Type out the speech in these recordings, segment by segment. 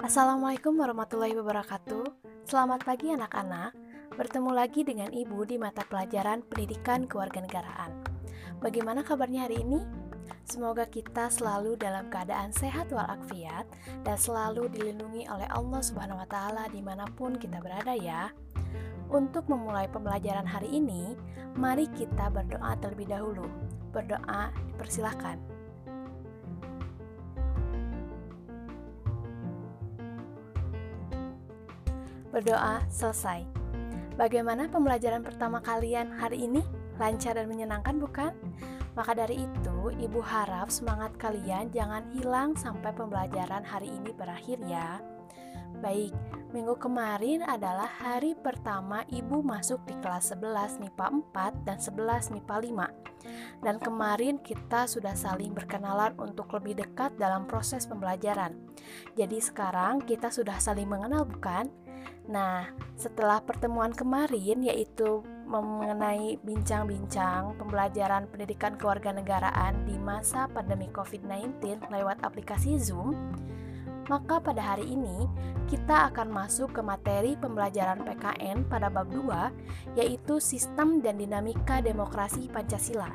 Assalamualaikum warahmatullahi wabarakatuh. Selamat pagi anak-anak. Bertemu lagi dengan Ibu di mata pelajaran Pendidikan Kewarganegaraan. Bagaimana kabarnya hari ini? Semoga kita selalu dalam keadaan sehat walafiat dan selalu dilindungi oleh Allah Subhanahu wa taala di mana pun kita berada ya. Untuk memulai pembelajaran hari ini, mari kita berdoa terlebih dahulu. Berdoa dipersilahkan. Berdoa selesai. Bagaimana pembelajaran pertama kalian hari ini? Lancar dan menyenangkan bukan? Maka dari itu, Ibu harap semangat kalian jangan hilang sampai pembelajaran hari ini berakhir ya. Baik, minggu kemarin adalah hari pertama Ibu masuk di kelas 11 MIPA 4 dan 11 MIPA 5. Dan kemarin kita sudah saling berkenalan untuk lebih dekat dalam proses pembelajaran. Jadi sekarang kita sudah saling mengenal bukan? Nah, setelah pertemuan kemarin yaitu mengenai bincang-bincang pembelajaran pendidikan kewarganegaraan di masa pandemi COVID-19 lewat aplikasi Zoom, maka pada hari ini kita akan masuk ke materi pembelajaran PKN pada bab 2 yaitu sistem dan dinamika demokrasi Pancasila.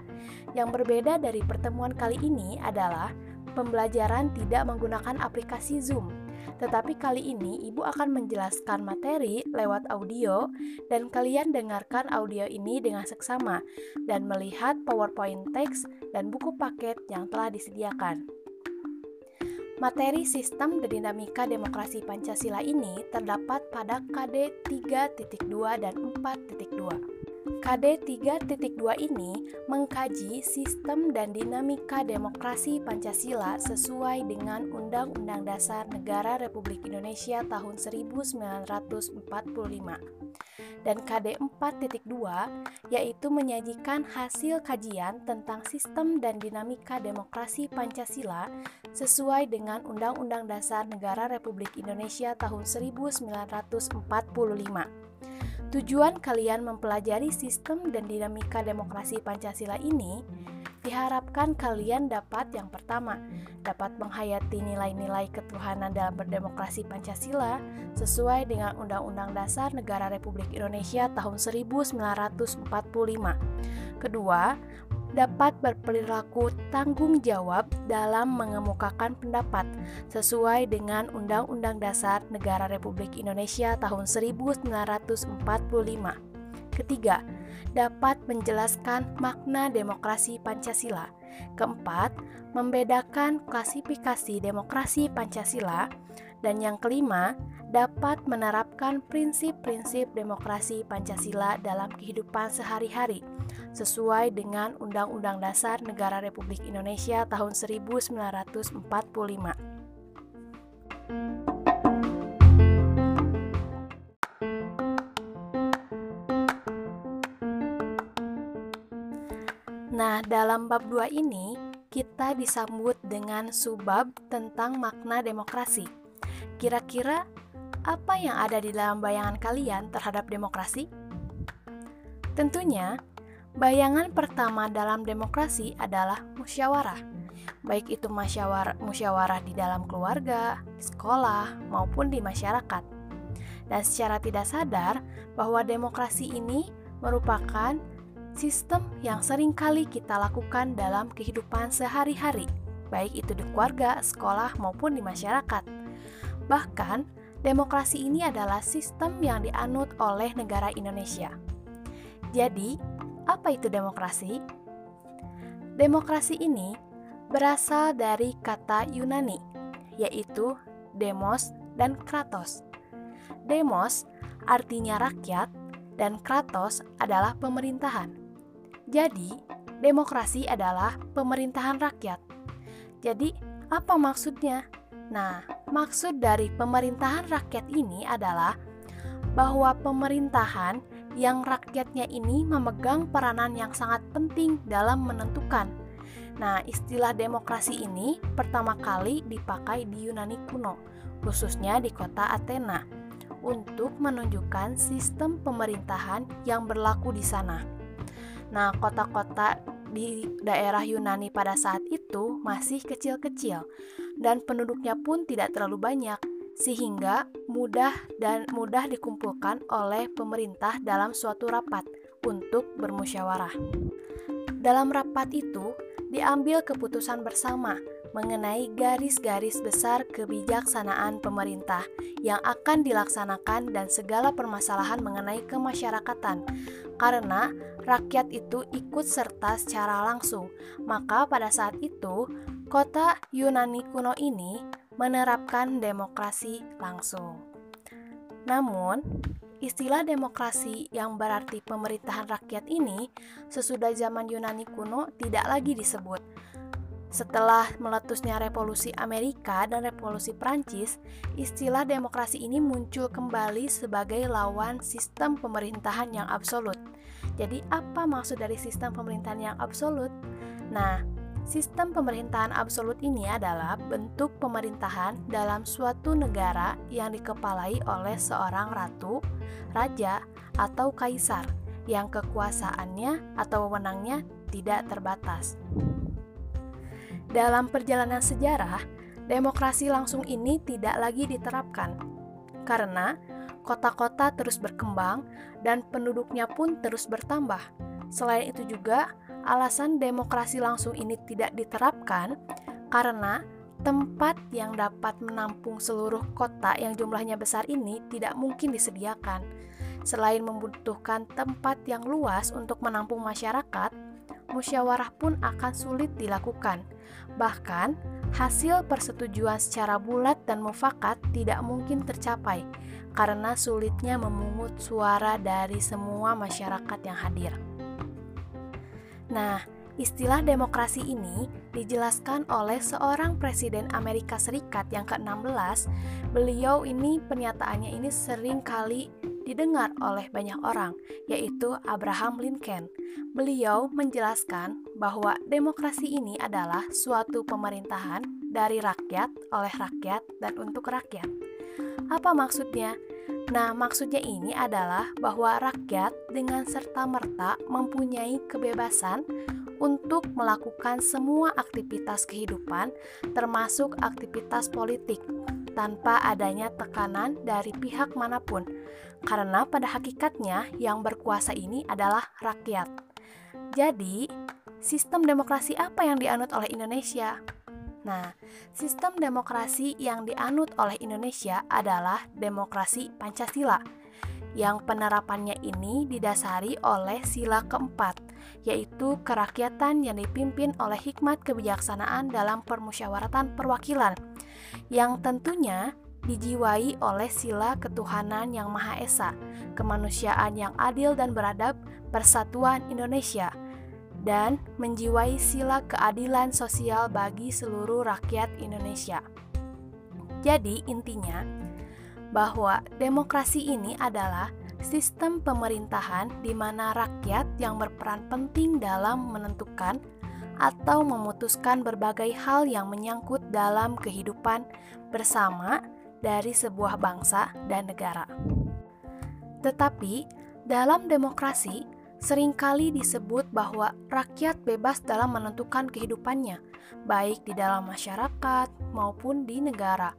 Yang berbeda dari pertemuan kali ini adalah pembelajaran tidak menggunakan aplikasi Zoom tetapi kali ini Ibu akan menjelaskan materi lewat audio dan kalian dengarkan audio ini dengan seksama dan melihat PowerPoint teks dan buku paket yang telah disediakan. Materi sistem dan dinamika demokrasi Pancasila ini terdapat pada KD 3.2 dan 4.2. KD 3.2 ini mengkaji sistem dan dinamika demokrasi Pancasila sesuai dengan Undang-Undang Dasar Negara Republik Indonesia tahun 1945. Dan KD 4.2 yaitu menyajikan hasil kajian tentang sistem dan dinamika demokrasi Pancasila sesuai dengan Undang-Undang Dasar Negara Republik Indonesia tahun 1945. Tujuan kalian mempelajari sistem dan dinamika demokrasi Pancasila ini diharapkan kalian dapat yang pertama, dapat menghayati nilai-nilai ketuhanan dalam berdemokrasi Pancasila sesuai dengan Undang-Undang Dasar Negara Republik Indonesia tahun 1945. Kedua, dapat berperilaku tanggung jawab dalam mengemukakan pendapat sesuai dengan Undang-Undang Dasar Negara Republik Indonesia tahun 1945. Ketiga, dapat menjelaskan makna demokrasi Pancasila. Keempat, membedakan klasifikasi demokrasi Pancasila. Dan yang kelima, dapat menerapkan prinsip-prinsip demokrasi Pancasila dalam kehidupan sehari-hari sesuai dengan Undang-Undang Dasar Negara Republik Indonesia tahun 1945. Nah, dalam bab 2 ini kita disambut dengan subbab tentang makna demokrasi. Kira-kira apa yang ada di dalam bayangan kalian terhadap demokrasi? Tentunya, bayangan pertama dalam demokrasi adalah musyawarah. Baik itu musyawarah, musyawarah di dalam keluarga, sekolah, maupun di masyarakat. Dan secara tidak sadar bahwa demokrasi ini merupakan sistem yang sering kali kita lakukan dalam kehidupan sehari-hari, baik itu di keluarga, sekolah, maupun di masyarakat. Bahkan, demokrasi ini adalah sistem yang dianut oleh negara Indonesia. Jadi, apa itu demokrasi? Demokrasi ini berasal dari kata Yunani, yaitu demos dan kratos. Demos artinya rakyat, dan kratos adalah pemerintahan. Jadi, demokrasi adalah pemerintahan rakyat. Jadi, apa maksudnya? Nah, maksud dari pemerintahan rakyat ini adalah bahwa pemerintahan yang rakyatnya ini memegang peranan yang sangat penting dalam menentukan. Nah, istilah demokrasi ini pertama kali dipakai di Yunani kuno, khususnya di kota Athena, untuk menunjukkan sistem pemerintahan yang berlaku di sana. Nah, kota-kota di daerah Yunani pada saat itu masih kecil-kecil dan penduduknya pun tidak terlalu banyak sehingga mudah dan mudah dikumpulkan oleh pemerintah dalam suatu rapat untuk bermusyawarah. Dalam rapat itu diambil keputusan bersama mengenai garis-garis besar kebijaksanaan pemerintah yang akan dilaksanakan dan segala permasalahan mengenai kemasyarakatan. Karena rakyat itu ikut serta secara langsung, maka pada saat itu kota Yunani kuno ini menerapkan demokrasi langsung. Namun, istilah demokrasi yang berarti pemerintahan rakyat ini sesudah zaman Yunani kuno tidak lagi disebut. Setelah meletusnya revolusi Amerika dan revolusi Prancis, istilah demokrasi ini muncul kembali sebagai lawan sistem pemerintahan yang absolut. Jadi, apa maksud dari sistem pemerintahan yang absolut? Nah, Sistem pemerintahan absolut ini adalah bentuk pemerintahan dalam suatu negara yang dikepalai oleh seorang ratu, raja, atau kaisar yang kekuasaannya atau wewenangnya tidak terbatas. Dalam perjalanan sejarah, demokrasi langsung ini tidak lagi diterapkan karena kota-kota terus berkembang dan penduduknya pun terus bertambah. Selain itu juga, Alasan demokrasi langsung ini tidak diterapkan karena tempat yang dapat menampung seluruh kota yang jumlahnya besar ini tidak mungkin disediakan. Selain membutuhkan tempat yang luas untuk menampung masyarakat, musyawarah pun akan sulit dilakukan. Bahkan, hasil persetujuan secara bulat dan mufakat tidak mungkin tercapai karena sulitnya memungut suara dari semua masyarakat yang hadir. Nah, istilah demokrasi ini dijelaskan oleh seorang presiden Amerika Serikat yang ke-16. Beliau ini pernyataannya ini sering kali didengar oleh banyak orang, yaitu Abraham Lincoln. Beliau menjelaskan bahwa demokrasi ini adalah suatu pemerintahan dari rakyat, oleh rakyat, dan untuk rakyat. Apa maksudnya? Nah, maksudnya ini adalah bahwa rakyat dengan serta-merta mempunyai kebebasan untuk melakukan semua aktivitas kehidupan, termasuk aktivitas politik, tanpa adanya tekanan dari pihak mana pun, karena pada hakikatnya yang berkuasa ini adalah rakyat. Jadi, sistem demokrasi apa yang dianut oleh Indonesia? Nah, sistem demokrasi yang dianut oleh Indonesia adalah demokrasi Pancasila, yang penerapannya ini didasari oleh sila keempat, yaitu kerakyatan yang dipimpin oleh hikmat kebijaksanaan dalam permusyawaratan perwakilan, yang tentunya dijiwai oleh sila ketuhanan yang Maha Esa, kemanusiaan yang adil dan beradab, persatuan Indonesia – dan menjiwai sila keadilan sosial bagi seluruh rakyat Indonesia. Jadi, intinya bahwa demokrasi ini adalah sistem pemerintahan di mana rakyat yang berperan penting dalam menentukan atau memutuskan berbagai hal yang menyangkut dalam kehidupan bersama dari sebuah bangsa dan negara. Tetapi, dalam demokrasi, sering kali disebut bahwa rakyat bebas dalam menentukan kehidupannya, baik di dalam masyarakat maupun di negara.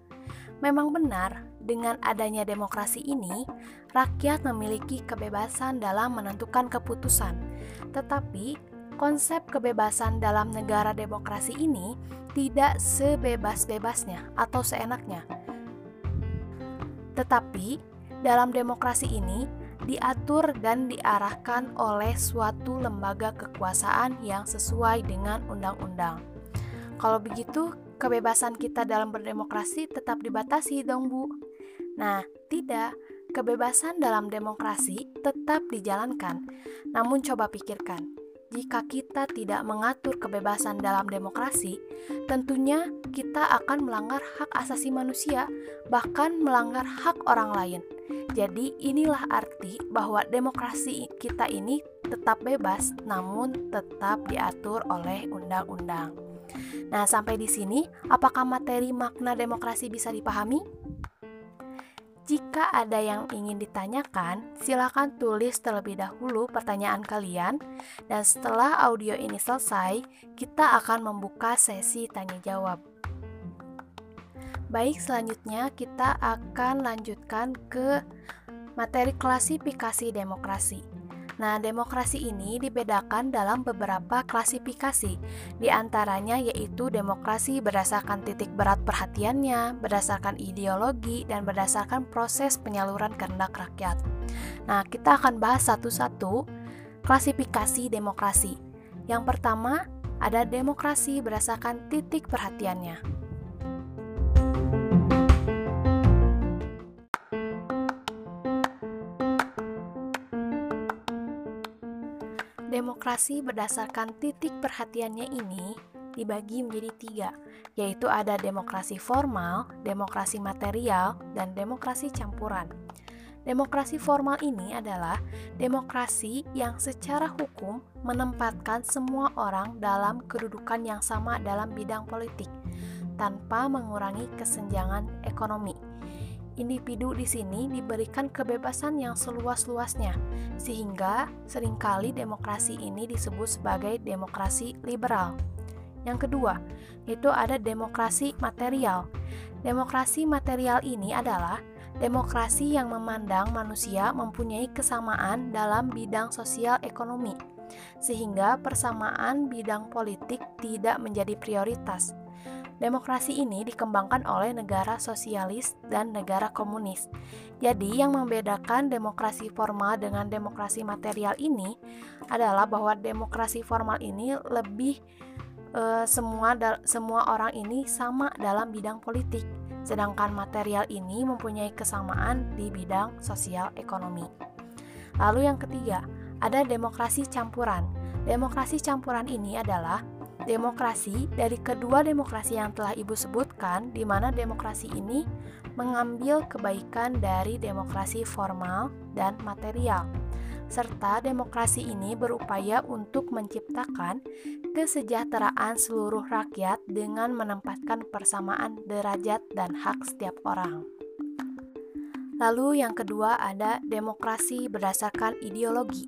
Memang benar, dengan adanya demokrasi ini, rakyat memiliki kebebasan dalam menentukan keputusan. Tetapi, konsep kebebasan dalam negara demokrasi ini tidak sebebas-bebasnya atau seenaknya. Tetapi, dalam demokrasi ini, diatur dan diarahkan oleh suatu lembaga kekuasaan yang sesuai dengan undang-undang. Kalau begitu, kebebasan kita dalam berdemokrasi tetap dibatasi dong, Bu. Nah, tidak. Kebebasan dalam demokrasi tetap dijalankan. Namun coba pikirkan, jika kita tidak mengatur kebebasan dalam demokrasi, tentunya kita akan melanggar hak asasi manusia, bahkan melanggar hak orang lain. Jadi, inilah arti bahwa demokrasi kita ini tetap bebas, namun tetap diatur oleh undang-undang. Nah, sampai di sini, apakah materi makna demokrasi bisa dipahami? Jika ada yang ingin ditanyakan, silakan tulis terlebih dahulu pertanyaan kalian dan setelah audio ini selesai, kita akan membuka sesi tanya jawab. Baik, selanjutnya kita akan lanjutkan ke materi klasifikasi demokrasi. Nah, demokrasi ini dibedakan dalam beberapa klasifikasi, di antaranya yaitu demokrasi berdasarkan titik berat perhatiannya, berdasarkan ideologi, dan berdasarkan proses penyaluran kehendak rakyat. Nah, kita akan bahas satu-satu klasifikasi demokrasi. Yang pertama, ada demokrasi berdasarkan titik perhatiannya. Demokrasi berdasarkan titik perhatiannya ini dibagi menjadi tiga, yaitu ada demokrasi formal, demokrasi material, dan demokrasi campuran. Demokrasi formal ini adalah demokrasi yang secara hukum menempatkan semua orang dalam kedudukan yang sama dalam bidang politik, tanpa mengurangi kesenjangan ekonomi individu di sini diberikan kebebasan yang seluas-luasnya, sehingga sering kali demokrasi ini disebut sebagai demokrasi liberal. Yang kedua, itu ada demokrasi material. Demokrasi material ini adalah demokrasi yang memandang manusia mempunyai kesamaan dalam bidang sosial ekonomi, sehingga persamaan bidang politik tidak menjadi prioritas Demokrasi ini dikembangkan oleh negara sosialis dan negara komunis. Jadi, yang membedakan demokrasi formal dengan demokrasi material ini adalah bahwa demokrasi formal ini lebih e, semua semua orang ini sama dalam bidang politik, sedangkan material ini mempunyai kesamaan di bidang sosial ekonomi. Lalu yang ketiga, ada demokrasi campuran. Demokrasi campuran ini adalah demokrasi dari kedua demokrasi yang telah Ibu sebutkan, di mana demokrasi ini mengambil kebaikan dari demokrasi formal dan material, serta demokrasi ini berupaya untuk menciptakan kesejahteraan seluruh rakyat dengan menempatkan persamaan derajat dan hak setiap orang. Lalu, yang kedua ada demokrasi berdasarkan ideologi.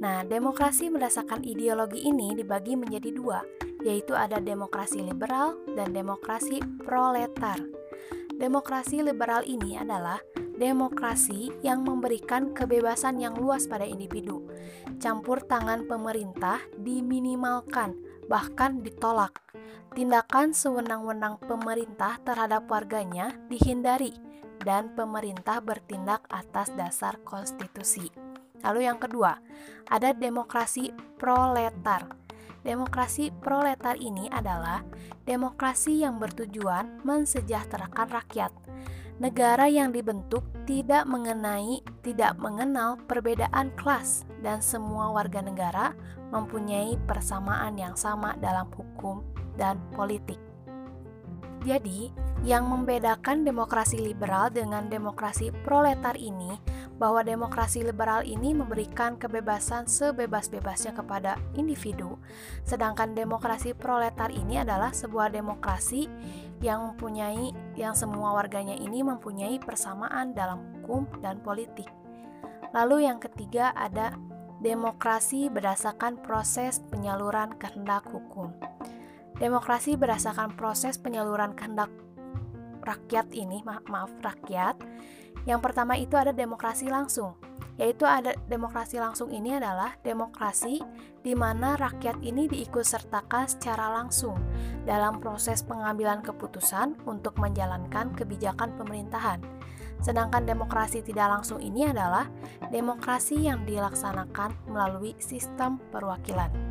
Nah, demokrasi berdasarkan ideologi ini dibagi menjadi dua, yaitu ada demokrasi liberal dan demokrasi proletar. Demokrasi liberal ini adalah demokrasi yang memberikan kebebasan yang luas pada individu. Campur tangan pemerintah diminimalkan, bahkan ditolak. Tindakan sewenang-wenang pemerintah terhadap warganya dihindari, dan pemerintah bertindak atas dasar konstitusi. Lalu yang kedua, ada demokrasi proletar. Demokrasi proletar ini adalah demokrasi yang bertujuan mensejahterakan rakyat. Negara yang dibentuk tidak mengenai tidak mengenal perbedaan kelas dan semua warga negara mempunyai persamaan yang sama dalam hukum dan politik. Jadi, yang membedakan demokrasi liberal dengan demokrasi proletar ini bahwa demokrasi liberal ini memberikan kebebasan sebebas-bebasnya kepada individu, sedangkan demokrasi proletar ini adalah sebuah demokrasi yang mempunyai yang semua warganya ini mempunyai persamaan dalam hukum dan politik. Lalu yang ketiga ada demokrasi berdasarkan proses penyaluran kehendak hukum. Demokrasi berdasarkan proses penyaluran kehendak rakyat ini, maaf, maaf rakyat yang pertama itu ada demokrasi langsung, yaitu ada demokrasi langsung ini adalah demokrasi di mana rakyat ini diikutsertakan secara langsung dalam proses pengambilan keputusan untuk menjalankan kebijakan pemerintahan. Sedangkan demokrasi tidak langsung ini adalah demokrasi yang dilaksanakan melalui sistem perwakilan.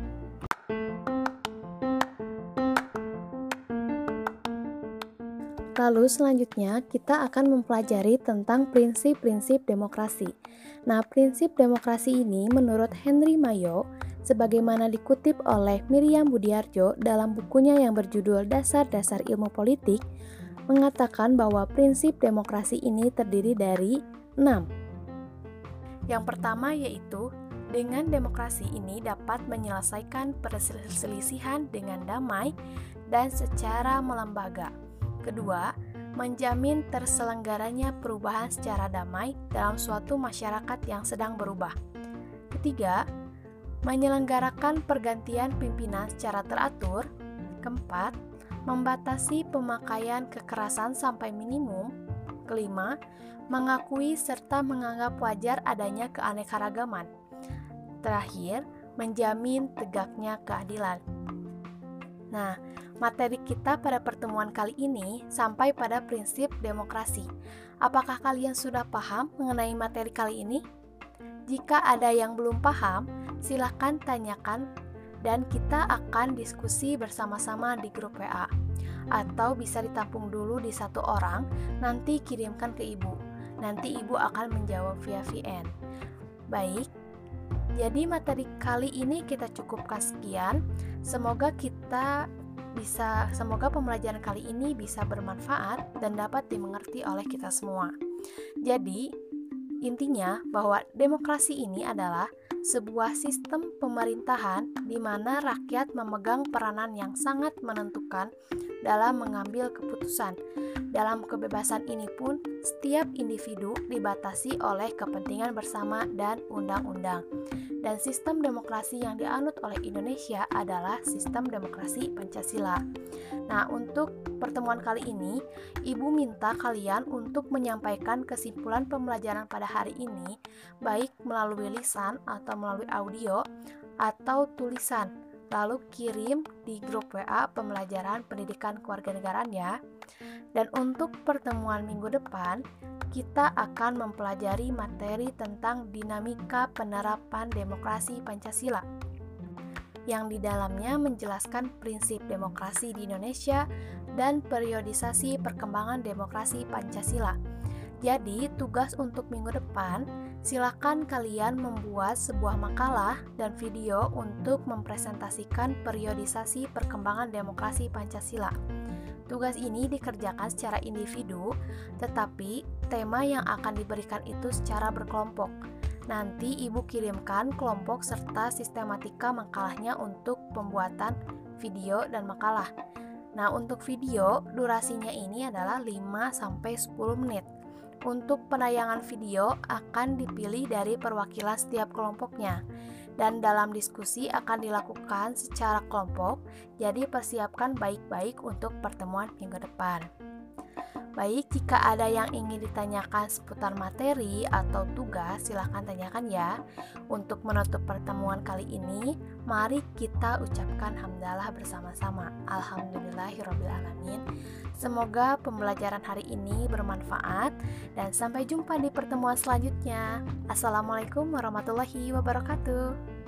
Lalu selanjutnya kita akan mempelajari tentang prinsip-prinsip demokrasi. Nah, prinsip demokrasi ini menurut Henry Mayo sebagaimana dikutip oleh Miriam Budiarjo dalam bukunya yang berjudul Dasar-dasar Ilmu Politik mengatakan bahwa prinsip demokrasi ini terdiri dari 6. Yang pertama yaitu dengan demokrasi ini dapat menyelesaikan perselisihan dengan damai dan secara melembaga. Kedua, menjamin terselenggaranya perubahan secara damai dalam suatu masyarakat yang sedang berubah. Ketiga, menyelenggarakan pergantian pimpinan secara teratur. Keempat, membatasi pemakaian kekerasan sampai minimum. Kelima, mengakui serta menganggap wajar adanya keanekaragaman. Terakhir, menjamin tegaknya keadilan. Nah, materi kita pada pertemuan kali ini sampai pada prinsip demokrasi. Apakah kalian sudah paham mengenai materi kali ini? Jika ada yang belum paham, silahkan tanyakan dan kita akan diskusi bersama-sama di grup WA. Atau bisa ditampung dulu di satu orang, nanti kirimkan ke ibu. Nanti ibu akan menjawab via VN. Baik, jadi materi kali ini kita cukupkan sekian. Semoga kita bisa semoga pembelajaran kali ini bisa bermanfaat dan dapat dimengerti oleh kita semua. Jadi, intinya bahwa demokrasi ini adalah sebuah sistem pemerintahan di mana rakyat memegang peranan yang sangat menentukan dalam mengambil keputusan. Dalam kebebasan ini pun, setiap individu dibatasi oleh kepentingan bersama dan undang-undang dan sistem demokrasi yang dianut oleh Indonesia adalah sistem demokrasi Pancasila. Nah, untuk pertemuan kali ini, Ibu minta kalian untuk menyampaikan kesimpulan pembelajaran pada hari ini, baik melalui lisan atau melalui audio atau tulisan. Lalu kirim di grup WA pembelajaran pendidikan kewarganegaraan ya. Dan untuk pertemuan minggu depan, kita akan mempelajari materi tentang dinamika penerapan demokrasi Pancasila yang di dalamnya menjelaskan prinsip demokrasi di Indonesia dan periodisasi perkembangan demokrasi Pancasila. Jadi, tugas untuk minggu depan, silakan kalian membuat sebuah makalah dan video untuk mempresentasikan periodisasi perkembangan demokrasi Pancasila. Tugas ini dikerjakan secara individu, tetapi tema yang akan diberikan itu secara berkelompok. Nanti ibu kirimkan kelompok serta sistematika makalahnya untuk pembuatan video dan makalah. Nah, untuk video durasinya ini adalah 5-10 menit. Untuk penayangan video akan dipilih dari perwakilan setiap kelompoknya dan dalam diskusi akan dilakukan secara kelompok, jadi persiapkan baik-baik untuk pertemuan minggu depan. Baik, jika ada yang ingin ditanyakan seputar materi atau tugas, silahkan tanyakan ya. Untuk menutup pertemuan kali ini, mari kita ucapkan hamdalah bersama-sama. Alhamdulillahirrahmanirrahim. Semoga pembelajaran hari ini bermanfaat dan sampai jumpa di pertemuan selanjutnya. Assalamualaikum warahmatullahi wabarakatuh.